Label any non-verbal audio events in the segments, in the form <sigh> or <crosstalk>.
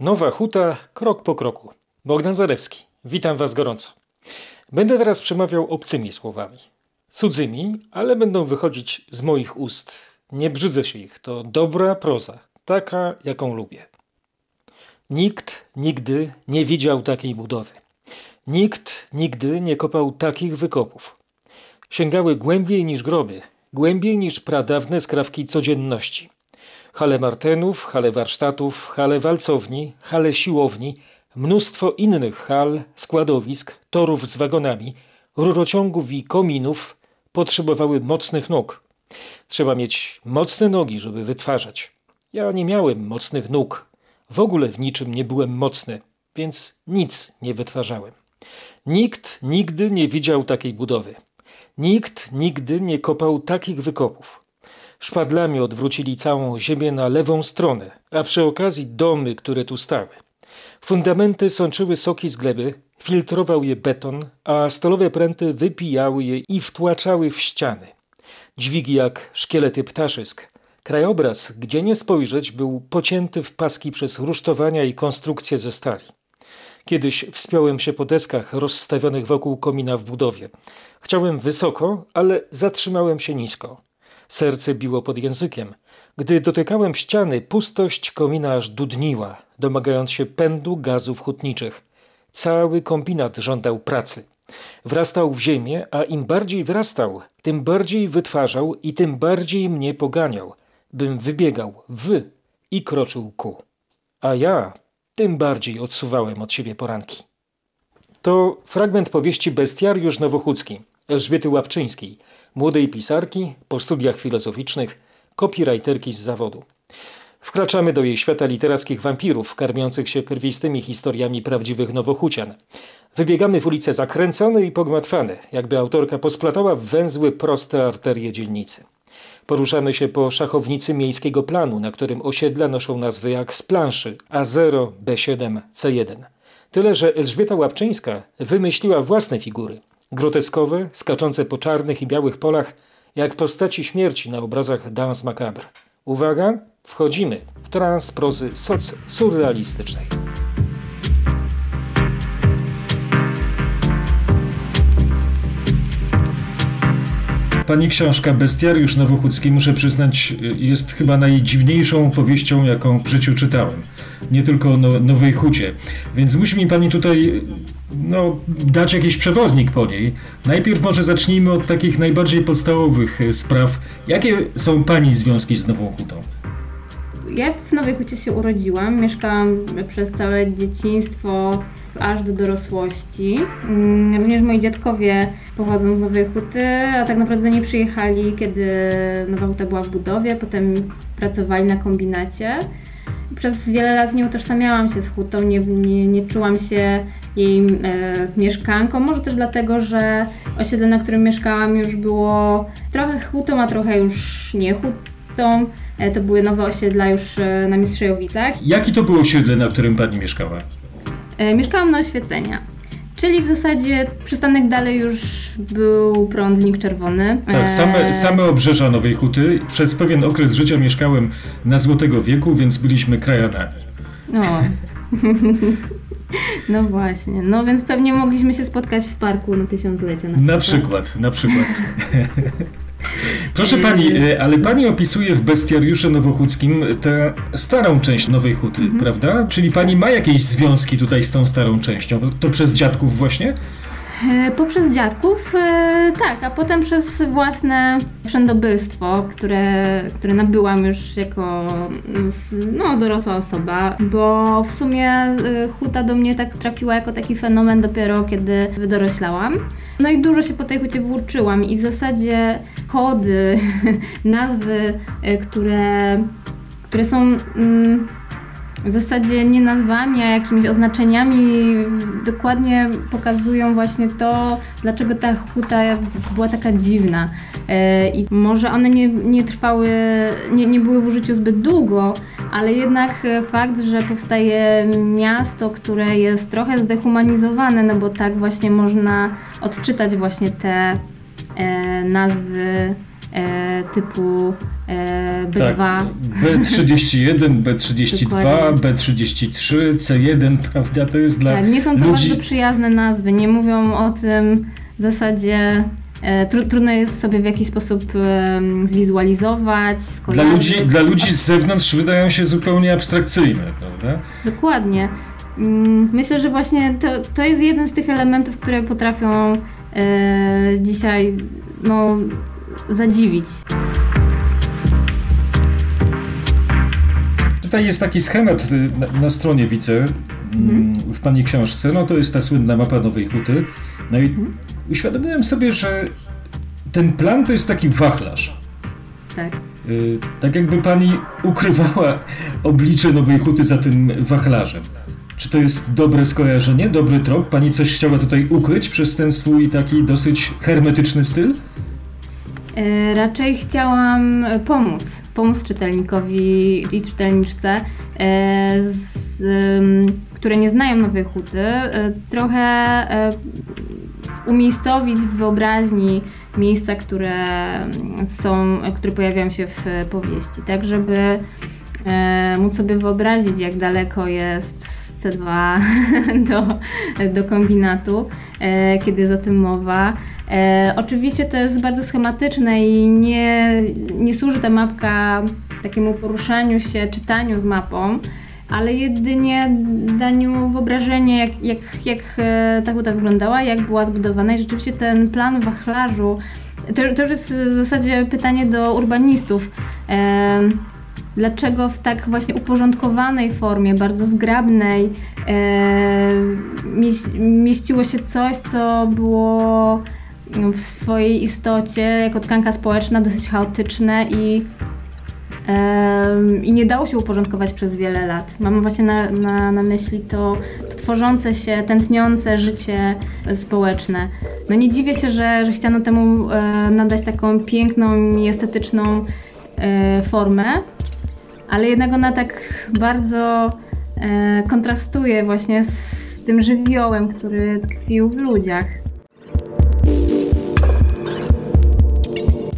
Nowa huta, krok po kroku. Bogdan Zarewski, witam Was gorąco. Będę teraz przemawiał obcymi słowami. Cudzymi, ale będą wychodzić z moich ust. Nie brzydzę się ich, to dobra proza, taka jaką lubię. Nikt nigdy nie widział takiej budowy. Nikt nigdy nie kopał takich wykopów. Sięgały głębiej niż groby, głębiej niż pradawne skrawki codzienności hale martenów, hale warsztatów, hale walcowni, hale siłowni, mnóstwo innych hal, składowisk, torów z wagonami, rurociągów i kominów potrzebowały mocnych nóg. Trzeba mieć mocne nogi, żeby wytwarzać. Ja nie miałem mocnych nóg. W ogóle w niczym nie byłem mocny, więc nic nie wytwarzałem. Nikt nigdy nie widział takiej budowy. Nikt nigdy nie kopał takich wykopów. Szpadlami odwrócili całą ziemię na lewą stronę, a przy okazji domy, które tu stały. Fundamenty sączyły soki z gleby, filtrował je beton, a stolowe pręty wypijały je i wtłaczały w ściany. Dźwigi jak szkielety ptaszysk. Krajobraz, gdzie nie spojrzeć, był pocięty w paski przez rusztowania i konstrukcje ze stali. Kiedyś wspiąłem się po deskach rozstawionych wokół komina w budowie. Chciałem wysoko, ale zatrzymałem się nisko. Serce biło pod językiem. Gdy dotykałem ściany, pustość komina aż dudniła, domagając się pędu gazów hutniczych. Cały kombinat żądał pracy. Wrastał w ziemię, a im bardziej wrastał, tym bardziej wytwarzał i tym bardziej mnie poganiał, bym wybiegał w i kroczył ku. A ja tym bardziej odsuwałem od siebie poranki. To fragment powieści Bestiariusz Nowochódzki Elżbiety Łapczyńskiej, młodej pisarki, po studiach filozoficznych, copywriterki z zawodu. Wkraczamy do jej świata literackich wampirów, karmiących się krwistymi historiami prawdziwych nowochucian. Wybiegamy w ulice zakręcone i pogmatwane, jakby autorka posplatała w węzły proste arterie dzielnicy. Poruszamy się po szachownicy miejskiego planu, na którym osiedla noszą nazwy jak z planszy A0, B7, C1. Tyle, że Elżbieta Łapczyńska wymyśliła własne figury – groteskowe, skaczące po czarnych i białych polach, jak postaci śmierci na obrazach Dans Macabre. Uwaga, wchodzimy w trans prozy soc-surrealistycznej. Pani książka Bestiariusz Nowochódzki, muszę przyznać, jest chyba najdziwniejszą powieścią, jaką w życiu czytałem. Nie tylko o no, Nowej Hucie. Więc musi mi pani tutaj no, dać jakiś przewodnik po niej. Najpierw może zacznijmy od takich najbardziej podstawowych e, spraw. Jakie są pani związki z Nową Hutą? Ja w Nowej Hucie się urodziłam. Mieszkałam przez całe dzieciństwo aż do dorosłości. Mm, również moi dziadkowie pochodzą z Nowej Huty, a tak naprawdę nie przyjechali, kiedy Nowa Huta była w budowie, potem pracowali na kombinacie. Przez wiele lat nie utożsamiałam się z hutą, nie, nie, nie czułam się jej e, mieszkanką. Może też dlatego, że osiedle, na którym mieszkałam, już było trochę hutą, a trochę już nie hutą. E, to były nowe osiedla już e, na Mistrzejowicach. Jaki to było osiedle, na którym Pani mieszkała? E, mieszkałam na Oświecenia. Czyli w zasadzie przystanek dalej już był prądnik czerwony. Tak, same, e, same obrzeża Nowej Huty. Przez pewien okres życia mieszkałem na Złotego Wieku, więc byliśmy krajanami. No. <laughs> No właśnie, no więc pewnie mogliśmy się spotkać w parku na tysiąclecie. Na, na przykład, na przykład. <laughs> Proszę pani, e, ale pani opisuje w Bestiariuszu Nowochódzkim tę starą część Nowej Huty, mhm. prawda? Czyli pani ma jakieś związki tutaj z tą starą częścią? To przez dziadków właśnie? E, poprzez dziadków, e, tak, a potem przez własne wszędobylstwo, które, które nabyłam już jako no, dorosła osoba, bo w sumie e, huta do mnie tak trafiła jako taki fenomen dopiero kiedy wydoroślałam. No i dużo się po tej hucie włóczyłam i w zasadzie kody, <laughs> nazwy, które, które są... Mm, w zasadzie nie nazwami, a jakimiś oznaczeniami dokładnie pokazują właśnie to, dlaczego ta huta była taka dziwna. E, I może one nie, nie trwały, nie, nie były w użyciu zbyt długo, ale jednak fakt, że powstaje miasto, które jest trochę zdehumanizowane, no bo tak właśnie można odczytać właśnie te e, nazwy e, typu e, B2. Tak, B31, B32, Dokładnie. B33, C1, prawda? To jest dla Tak, nie są to ludzi... bardzo przyjazne nazwy, nie mówią o tym w zasadzie. E, tru, trudno jest sobie w jakiś sposób e, zwizualizować, Dla skojarzyć. ludzi, dla ludzi z zewnątrz wydają się zupełnie abstrakcyjne, prawda? Dokładnie. Mm, Myślę, że właśnie to, to jest jeden z tych elementów, które potrafią e, dzisiaj no, zadziwić. Tutaj jest taki schemat y, na, na stronie widzę mm, w pani książce. No to jest ta słynna mapa Nowej Huty. No i uświadomiłem sobie, że ten plan to jest taki wachlarz. Tak. Y, Tak jakby pani ukrywała oblicze Nowej Huty za tym wachlarzem. Czy to jest dobre skojarzenie, dobry trop? Pani coś chciała tutaj ukryć przez ten swój taki dosyć hermetyczny styl? E, Raczej chciałam pomóc, pomóc czytelnikowi i czytelniczce, e, z, które nie znają Nowej Huty, e, trochę umiejscowić w wyobraźni miejsca, które są, które pojawiają się w powieści, tak żeby móc sobie wyobrazić, jak daleko jest C2 <laughs> do, do kombinatu, e, kiedy jest o tym mowa. E, oczywiście to jest bardzo schematyczne i nie, nie służy ta mapka takiemu poruszaniu się, czytaniu z mapą, ale jedynie daniu wyobrażenia, jak, jak, jak e, ta huta wyglądała, jak była zbudowana i rzeczywiście ten plan wachlarzu, to, to już jest w zasadzie pytanie do urbanistów. E, dlaczego w tak właśnie uporządkowanej formie, bardzo zgrabnej, e, mieś- mieściło się coś, co było w swojej istocie jako tkanka społeczna dosyć chaotyczne i, em, i nie dało się uporządkować przez wiele lat. Mam właśnie na, na, na myśli to, to tworzące się, tętniące życie e, społeczne. No nie dziwię się, że, że chciano temu e, nadać taką piękną i estetyczną e, formę, ale jednak ona tak bardzo e, kontrastuje właśnie z tym żywiołem, który tkwił w ludziach.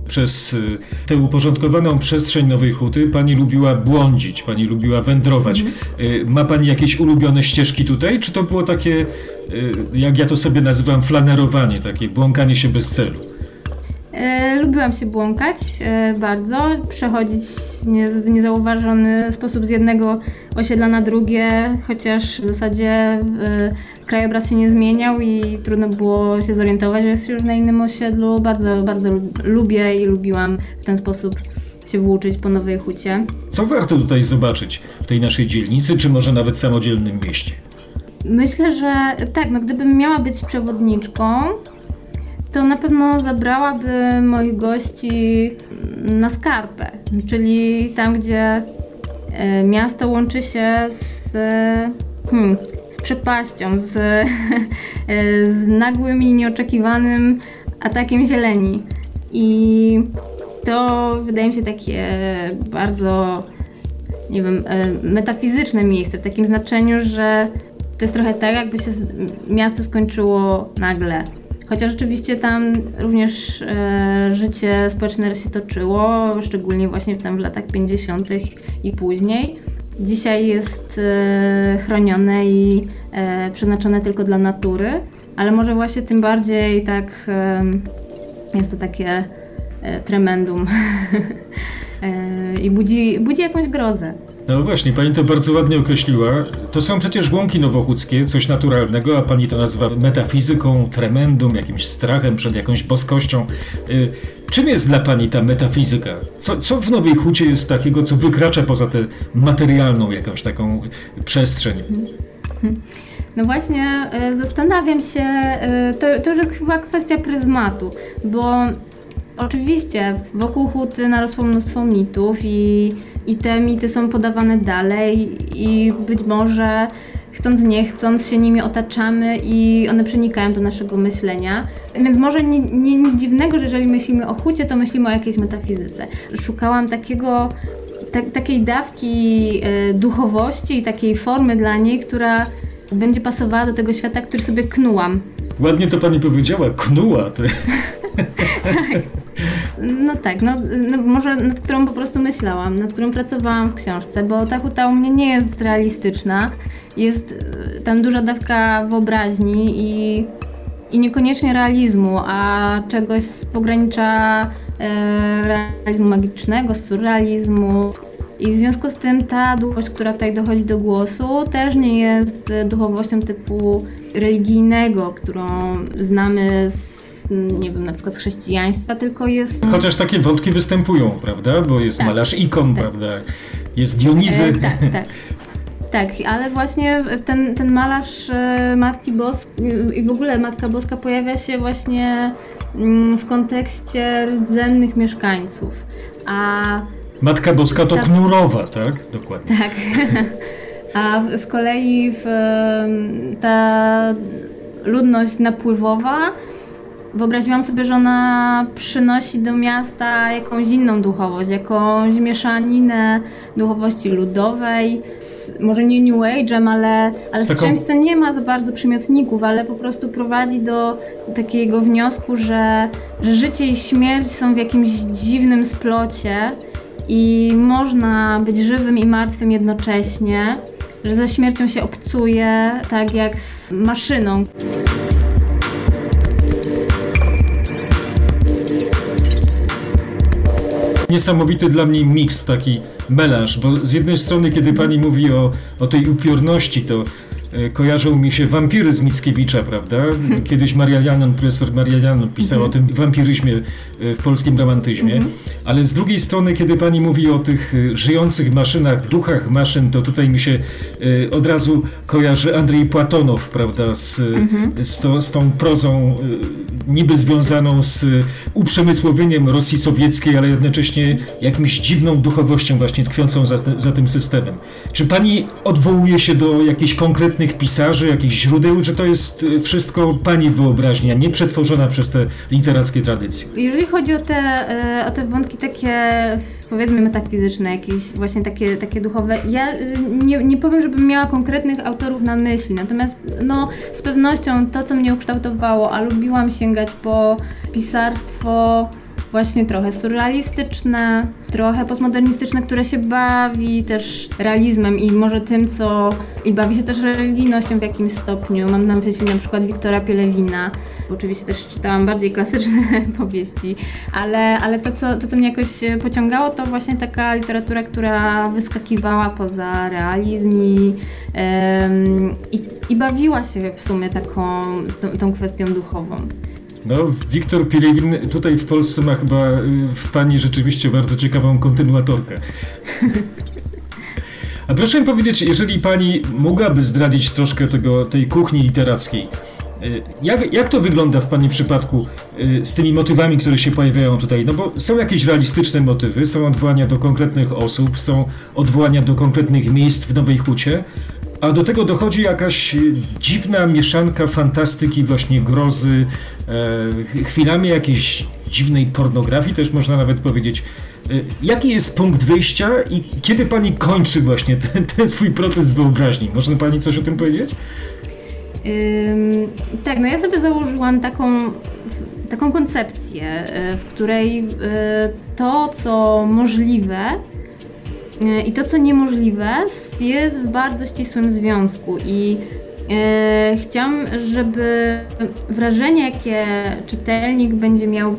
Przez y, tę uporządkowaną przestrzeń Nowej Huty pani lubiła błądzić, pani lubiła wędrować. Y, Ma pani jakieś ulubione ścieżki tutaj, czy to było takie, y, jak ja to sobie nazywam, flanerowanie, takie błąkanie się bez celu? E, lubiłam się błąkać e, bardzo, przechodzić nie, w niezauważony sposób z jednego osiedla na drugie, chociaż w zasadzie e, krajobraz się nie zmieniał i trudno było się zorientować, że jest już na innym osiedlu. Bardzo, bardzo lub- lubię i lubiłam w ten sposób się włóczyć po Nowej Hucie. Co warto tutaj zobaczyć w tej naszej dzielnicy, czy może nawet samodzielnym mieście? Myślę, że tak, no gdybym miała być przewodniczką, to na pewno zabrałaby moich gości na skarpę, czyli tam, gdzie e, miasto łączy się z, hmm, z przepaścią, z, <laughs> e, z nagłym i nieoczekiwanym atakiem zieleni. I to wydaje mi się takie bardzo nie wiem, e, metafizyczne miejsce, w takim znaczeniu, że to jest trochę tak, jakby się miasto skończyło nagle. Chociaż rzeczywiście tam również e, życie społeczne się toczyło, szczególnie właśnie tam w latach 50. i później. Dzisiaj jest e, chronione i e, przeznaczone tylko dla natury, ale może właśnie tym bardziej tak e, jest to takie e, tremendum <laughs> e, i budzi, budzi jakąś grozę. No właśnie, pani to bardzo ładnie określiła. To są przecież łąki nowochódzkie, coś naturalnego, a pani to nazywa metafizyką, tremendum, jakimś strachem przed jakąś boskością. Y, czym jest dla pani ta metafizyka? Co, co w Nowej Hucie jest takiego, co wykracza poza tę materialną jakąś taką przestrzeń? No właśnie, e, zastanawiam się, e, to, to już jest chyba kwestia pryzmatu, bo oczywiście wokół huty narosło mnóstwo mitów i, i te mity są podawane dalej i być może chcąc nie chcąc się nimi otaczamy i one przenikają do naszego myślenia. Więc może nie, nie, nic dziwnego, że jeżeli myślimy o hucie, to myślimy o jakiejś metafizyce. Szukałam takiego ta, takiej dawki e, duchowości i takiej formy dla niej, która będzie pasowała do tego świata, który sobie knułam. Ładnie to pani powiedziała, knuła. To... <laughs> <laughs> no tak, no, no może nad którą po prostu myślałam, nad którą pracowałam w książce, bo ta huta u mnie nie jest realistyczna. Jest e, tam duża dawka wyobraźni i, i niekoniecznie realizmu, a czegoś z pogranicza e, realizmu magicznego, surrealizmu. I w związku z tym ta duchowość, która tutaj dochodzi do głosu, też nie jest duchowością typu religijnego, którą znamy z nie wiem, na przykład z chrześcijaństwa, tylko jest... Chociaż takie wątki występują, prawda? Bo jest tak, malarz ikon, tak. prawda? Jest Dionizy. E, tak, tak. Tak, ale właśnie ten, ten malarz e, Matki Boskiej i w ogóle Matka Boska pojawia się właśnie mm, w kontekście rdzennych mieszkańców. A Matka Boska to ta... Knurowa, tak? Dokładnie. Tak. <laughs> A z kolei w, ta ludność napływowa wyobraziłam sobie, że ona przynosi do miasta jakąś inną duchowość, jakąś mieszaninę duchowości ludowej, z, może nie New Age'em, ale, ale z, z taką... czymś, co nie ma za bardzo przymiotników, ale po prostu prowadzi do takiego wniosku, że, że życie i śmierć są w jakimś dziwnym splocie i można być żywym i martwym jednocześnie, że ze śmiercią się obcuje tak jak z maszyną. Niesamowity dla mnie miks, taki melanż, bo z jednej strony, kiedy pani mówi o, o tej upiorności, to kojarzą mi się wampiry z Mickiewicza, prawda? Kiedyś Maria Janon, profesor Maria Janon pisał o tym wampiryzmie e, w polskim romantyzmie, mhm. ale z drugiej strony, kiedy pani mówi o tych e, żyjących maszynach, duchach maszyn, to tutaj mi się od razu kojarzy Andrzej Płatonow, prawda, z, mhm. z, to, z tą prozą niby związaną z uprzemysłowieniem Rosji Sowieckiej, ale jednocześnie jakimś dziwną duchowością właśnie tkwiącą za, za tym systemem. Czy pani odwołuje się do jakichś konkretnych konkretnych pisarzy, jakichś źródeł, że to jest y, wszystko pani wyobraźnia, nie przetworzona przez te literackie tradycje? Jeżeli chodzi o te, y, o te wątki takie, powiedzmy metafizyczne, jakieś właśnie takie, takie duchowe, ja y, nie, nie powiem, żebym miała konkretnych autorów na myśli, natomiast no, z pewnością to, co mnie ukształtowało, a lubiłam sięgać po pisarstwo właśnie trochę surrealistyczne, trochę postmodernistyczne, które się bawi też realizmem i może tym, co... i bawi się też religijnością w jakimś stopniu. Mam na myśli na przykład Wiktora Pielewina. Oczywiście też czytałam bardziej klasyczne <laughs> powieści, ale, ale to, co, to, co mnie jakoś pociągało, to właśnie taka literatura, która wyskakiwała poza realizm i, i, i bawiła się w sumie taką, tą, tą kwestią duchową. No, Wiktor Pilewin tutaj w Polsce ma chyba y, w pani rzeczywiście bardzo ciekawą kontynuatorkę. A proszę mi powiedzieć, jeżeli pani mogłaby zdradzić troszkę tego, tej kuchni literackiej, y, jak, jak to wygląda w Pani przypadku y, z tymi motywami, które się pojawiają tutaj? No bo są jakieś realistyczne motywy, są odwołania do konkretnych osób, są odwołania do konkretnych miejsc w Nowej Hucie, a do tego dochodzi jakaś dziwna mieszanka fantastyki, właśnie grozy, e, chwilami jakiejś dziwnej pornografii, też można nawet powiedzieć. E, jaki jest punkt wyjścia i kiedy pani kończy właśnie <laughs> ten, ten swój proces wyobraźni? Można pani coś o tym powiedzieć? Ym, tak, no ja sobie założyłam taką, taką koncepcję, e, w której y, to, co możliwe, E, I to, co niemożliwe, jest w bardzo ścisłym związku. I e, chciałam, żeby wrażenie, jakie czytelnik będzie miał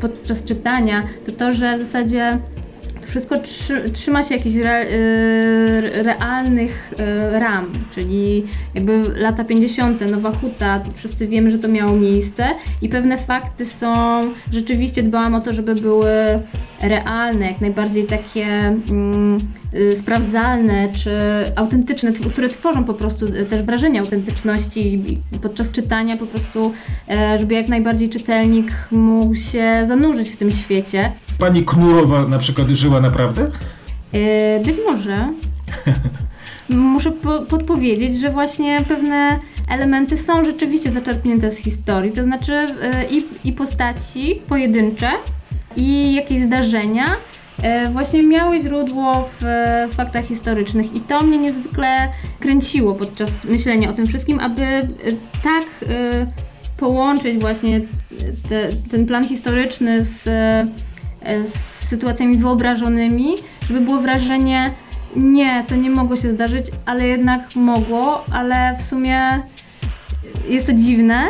podczas czytania, to to, że w zasadzie wszystko trzyma się jakichś re, y, realnych y, ram, czyli jakby lata 50., Nowa Huta, wszyscy wiemy, że to miało miejsce i pewne fakty są, rzeczywiście dbałam o to, żeby były realne, jak najbardziej takie mm, y, sprawdzalne czy autentyczne, które tworzą po prostu też wrażenie autentyczności podczas czytania po prostu, e, żeby jak najbardziej czytelnik mógł się zanurzyć w tym świecie pani Knurowa na przykład żyła naprawdę? Yy, być może. <laughs> Muszę po podpowiedzieć, że właśnie pewne elementy są rzeczywiście zaczerpnięte z historii, to znaczy yy, i, i postaci pojedyncze, i jakieś zdarzenia yy, właśnie miały źródło w faktach historycznych i to mnie niezwykle kręciło podczas myślenia o tym wszystkim, aby tak połączyć właśnie te, ten plan historyczny z z sytuacjami wyobrażonymi, żeby było wrażenie, nie, to nie mogło się zdarzyć, ale jednak mogło, ale w sumie jest to dziwne.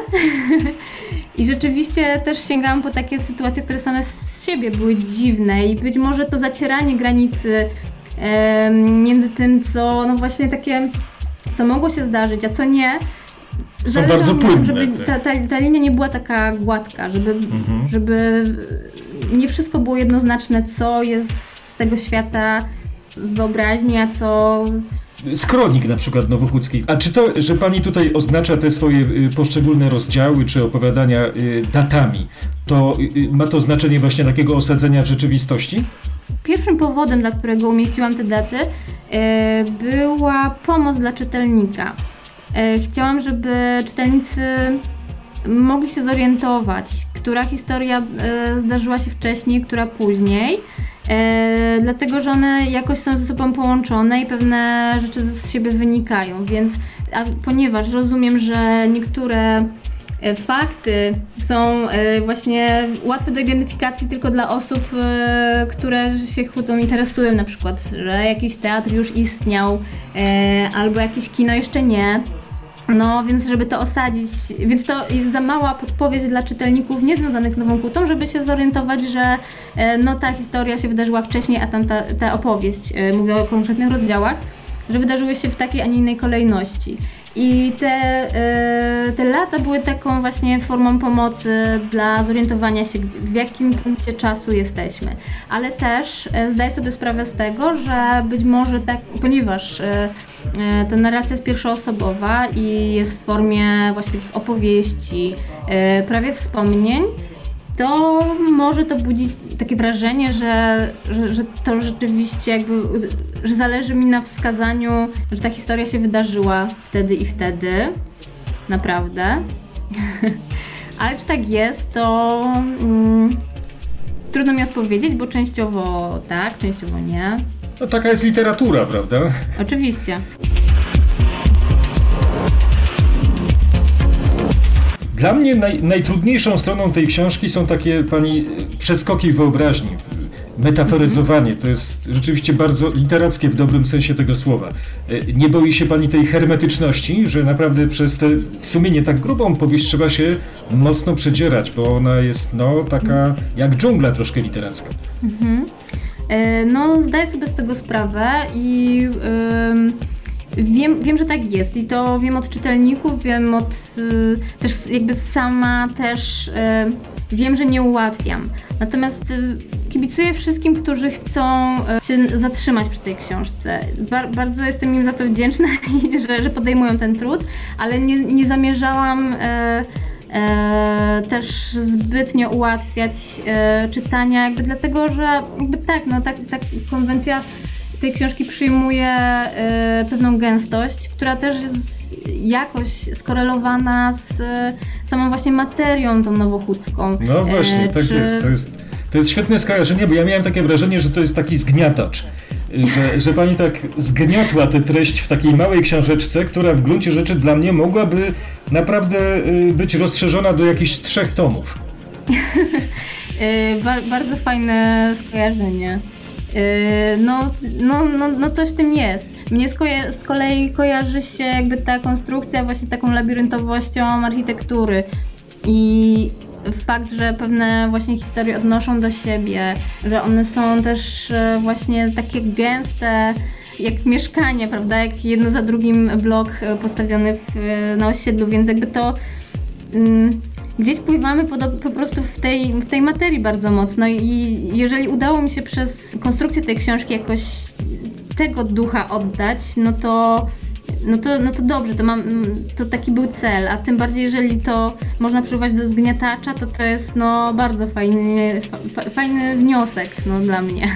<laughs> I rzeczywiście też sięgałam po takie sytuacje, które same z siebie były dziwne i być może to zacieranie granicy między tym, co no właśnie takie, co mogło się zdarzyć, a co nie, zależało bardzo płynne żeby ta, ta, ta linia nie była taka gładka, żeby, Mhm. żeby nie wszystko było jednoznaczne, co jest z tego świata wyobraźni, a co z Skronik na przykład nowochódzki. A czy to, że pani tutaj oznacza te swoje y, poszczególne rozdziały czy opowiadania y, datami, to y, ma to znaczenie właśnie takiego osadzenia w rzeczywistości? Pierwszym powodem, dla którego umieściłam te daty, była pomoc dla czytelnika. Chciałam, żeby czytelnicy mogli się zorientować, która historia e, zdarzyła się wcześniej, która później. E, dlatego, że one jakoś są ze sobą połączone i pewne rzeczy z siebie wynikają, więc a ponieważ rozumiem, że niektóre e, fakty są e, właśnie łatwe do identyfikacji tylko dla osób, e, które się chwytą interesują, na przykład, że jakiś teatr już istniał e, albo jakieś kino jeszcze nie. No, więc żeby to osadzić, więc to jest za mała podpowiedź dla czytelników niezwiązanych z Nową Kutą, żeby się zorientować, że e, no ta historia się wydarzyła wcześniej, a tamta ta opowieść, e, mówię o konkretnych rozdziałach, że wydarzyły się w takiej, a nie innej kolejności. I te, e, te lata były taką właśnie formą pomocy dla zorientowania się, w jakim punkcie czasu jesteśmy. Ale też e, zdaję sobie sprawę z tego, że być może tak, ponieważ e, e, ta narracja jest pierwszoosobowa i jest w formie właśnie opowieści, prawie wspomnień, to może to budzić takie wrażenie, że, że, że to rzeczywiście jakby, że zależy mi na wskazaniu, że ta historia się wydarzyła wtedy i wtedy. Naprawdę. <laughs> Ale czy tak jest, to mm, trudno mi odpowiedzieć, bo częściowo tak, częściowo nie. No taka jest literatura, prawda? Oczywiście. Dla mnie naj, najtrudniejszą stroną tej książki są takie pani przeskoki wyobraźni. Metaforyzowanie to jest rzeczywiście bardzo literackie w dobrym sensie tego słowa. Y, Nie boi się pani tej hermetyczności, że naprawdę przez tę w tak grubą powieść trzeba się mocno przedzierać, bo ona jest no taka jak dżungla troszkę literacka. E, No, zdaję sobie z tego sprawę i ym, wiem, wiem, że tak jest i to wiem od czytelników, wiem od y, też jakby sama też y, wiem, że nie ułatwiam. Natomiast y, kibicuję wszystkim, którzy chcą y, się zatrzymać przy tej książce. Bar, bardzo jestem im za to wdzięczna, <laughs> i że, że podejmują ten trud, ale nie, nie zamierzałam e, e, też zbytnio ułatwiać e, czytania, jakby dlatego, że jakby tak, no tak, tak konwencja tej książki przyjmuje e, pewną gęstość, która też jest jakoś skorelowana z e, samą właśnie materią tą nowochódzką. No właśnie, E, tak czy- jest. To, jest. to jest świetne skojarzenie, bo ja miałem takie wrażenie, że to jest taki zgniatacz. Y, Że, że pani tak zgniatła tę treść w takiej małej książeczce, która w gruncie rzeczy dla mnie mogłaby naprawdę y, być rozszerzona do jakichś trzech tomów. E, <laughs> Ba- bardzo fajne skojarzenie. E, No, no, no, no coś w tym jest. Mnie z, z kolei kojarzy się jakby ta konstrukcja właśnie z taką labiryntowością architektury i fakt, że pewne właśnie historie odnoszą do siebie, że one są też e, właśnie takie gęste, jak mieszkanie, prawda, jak jedno za drugim blok e, postawiony w, na osiedlu, więc jakby to mm, gdzieś pływamy po, po prostu w tej, w tej materii bardzo mocno i jeżeli udało mi się przez konstrukcję tej książki jakoś tego ducha oddać, no to no to, no to dobrze, to, mam, to taki był cel, a tym bardziej jeżeli to można przywołać do zgniatacza, to to jest no bardzo fajny, fa, fajny wniosek no, dla mnie.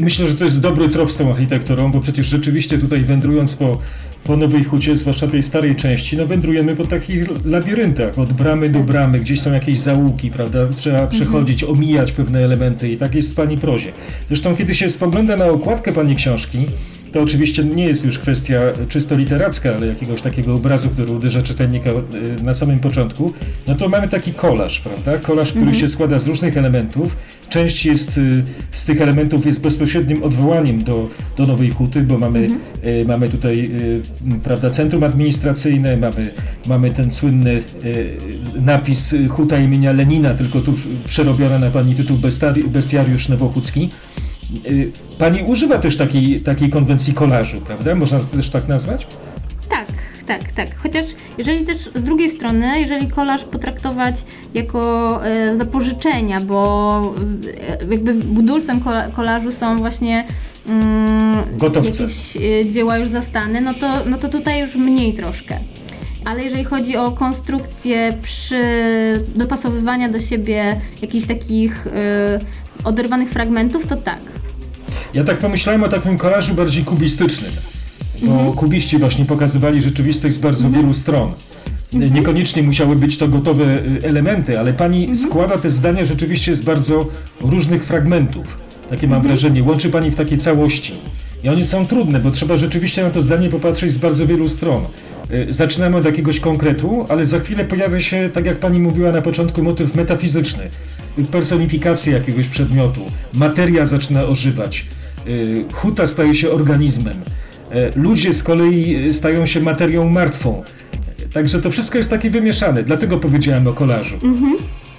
Myślę, że to jest dobry trop z tą architekturą, bo przecież rzeczywiście tutaj wędrując po, po Nowej Hucie, zwłaszcza tej starej części, no wędrujemy po takich labiryntach, od bramy do bramy, gdzieś są jakieś zaułki, prawda, trzeba przechodzić, omijać pewne elementy i tak jest w pani prozie. Zresztą kiedy się spogląda na okładkę pani książki, To oczywiście nie jest już kwestia czysto literacka, ale jakiegoś takiego obrazu, który uderza czytelnika y, na samym początku. No to mamy taki kolaż, prawda? Kolaż, który się składa z różnych elementów. Część jest y, z tych elementów jest bezpośrednim odwołaniem do, do Nowej Huty, bo mamy, y, mamy tutaj prawda, centrum administracyjne, mamy, mamy ten słynny napis Huta imienia Lenina, tylko tu przerobiona na pani tytuł Bestiariusz Nowochódzki. Y, Pani używa też takiej, takiej konwencji kolażu, prawda? Można to też tak nazwać? Tak, tak, tak. Chociaż jeżeli też z drugiej strony, jeżeli kolaż potraktować jako e, zapożyczenia, bo e, jakby budulcem kola, kolażu są właśnie mm, Gotowce. jakieś e, dzieła już zastane, no to, no to tutaj już mniej troszkę. Ale jeżeli chodzi o konstrukcję przy dopasowywania do siebie jakichś takich oderwanych fragmentów, to tak. Ja tak pomyślałem o takim kolażu bardziej kubistycznym, bo kubiści właśnie pokazywali rzeczywistość z bardzo wielu stron. Niekoniecznie musiały być to gotowe y, elementy, ale pani składa te zdania rzeczywiście z bardzo różnych fragmentów. Takie mam wrażenie. Łączy pani w takie całości. I one są trudne, bo trzeba rzeczywiście na to zdanie popatrzeć z bardzo wielu stron. Y, Zaczynamy od jakiegoś konkretu, ale za chwilę pojawia się, tak jak pani mówiła na początku, motyw metafizyczny. Y, Personifikacja jakiegoś przedmiotu. Materia zaczyna ożywać. Y, Huta staje się organizmem. Y, Ludzie z kolei y, stają się materią martwą. Także to wszystko jest takie wymieszane, dlatego powiedziałem o kolażu.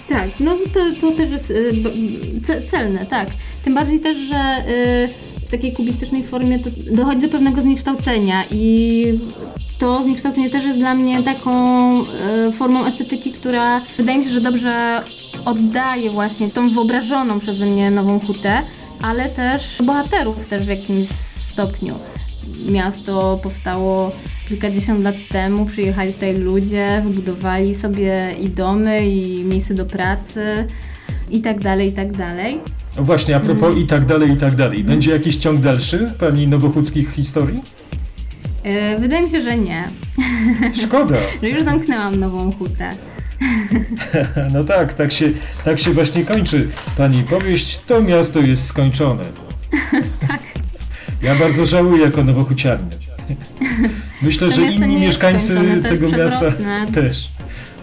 Tak, no to, to też jest y, celne, tak. Tym bardziej też, że y, w takiej kubistycznej formie dochodzi do pewnego zniekształcenia i to zniekształcenie też jest dla mnie taką y, formą estetyki, która wydaje mi się, że dobrze oddaje właśnie tą wyobrażoną przeze mnie nową hutę, ale też bohaterów też w jakimś stopniu. Miasto powstało kilkadziesiąt lat temu, przyjechali tutaj ludzie, wybudowali sobie i domy, i miejsce do pracy, i tak dalej, i tak dalej. Właśnie, a propos i tak dalej, i tak dalej. Będzie jakiś ciąg dalszy pani nowochódzkich historii? Yy, wydaje mi się, że nie, Szkoda. <laughs> że już zamknęłam nową hutę. <laughs> No tak, tak się, tak się właśnie kończy pani powieść. To miasto jest skończone. <laughs> Ja bardzo żałuję jako nowochucianin. <laughs> Myślę, To że inni mieszkańcy tego miasta też.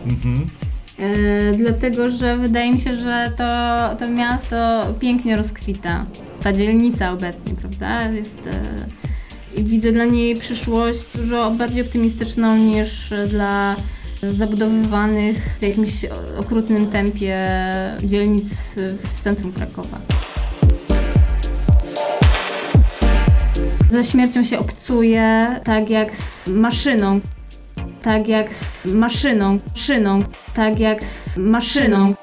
Mhm. Yy, dlatego, że wydaje mi się, że to, to miasto pięknie rozkwita. Ta dzielnica obecnie, prawda? Jest, yy, widzę dla niej przyszłość dużo bardziej optymistyczną niż dla zabudowywanych w jakimś okrutnym tempie dzielnic w centrum Krakowa. Ze śmiercią się obcuje tak jak z maszyną. Tak jak z maszyną, maszyną, tak jak z maszyną.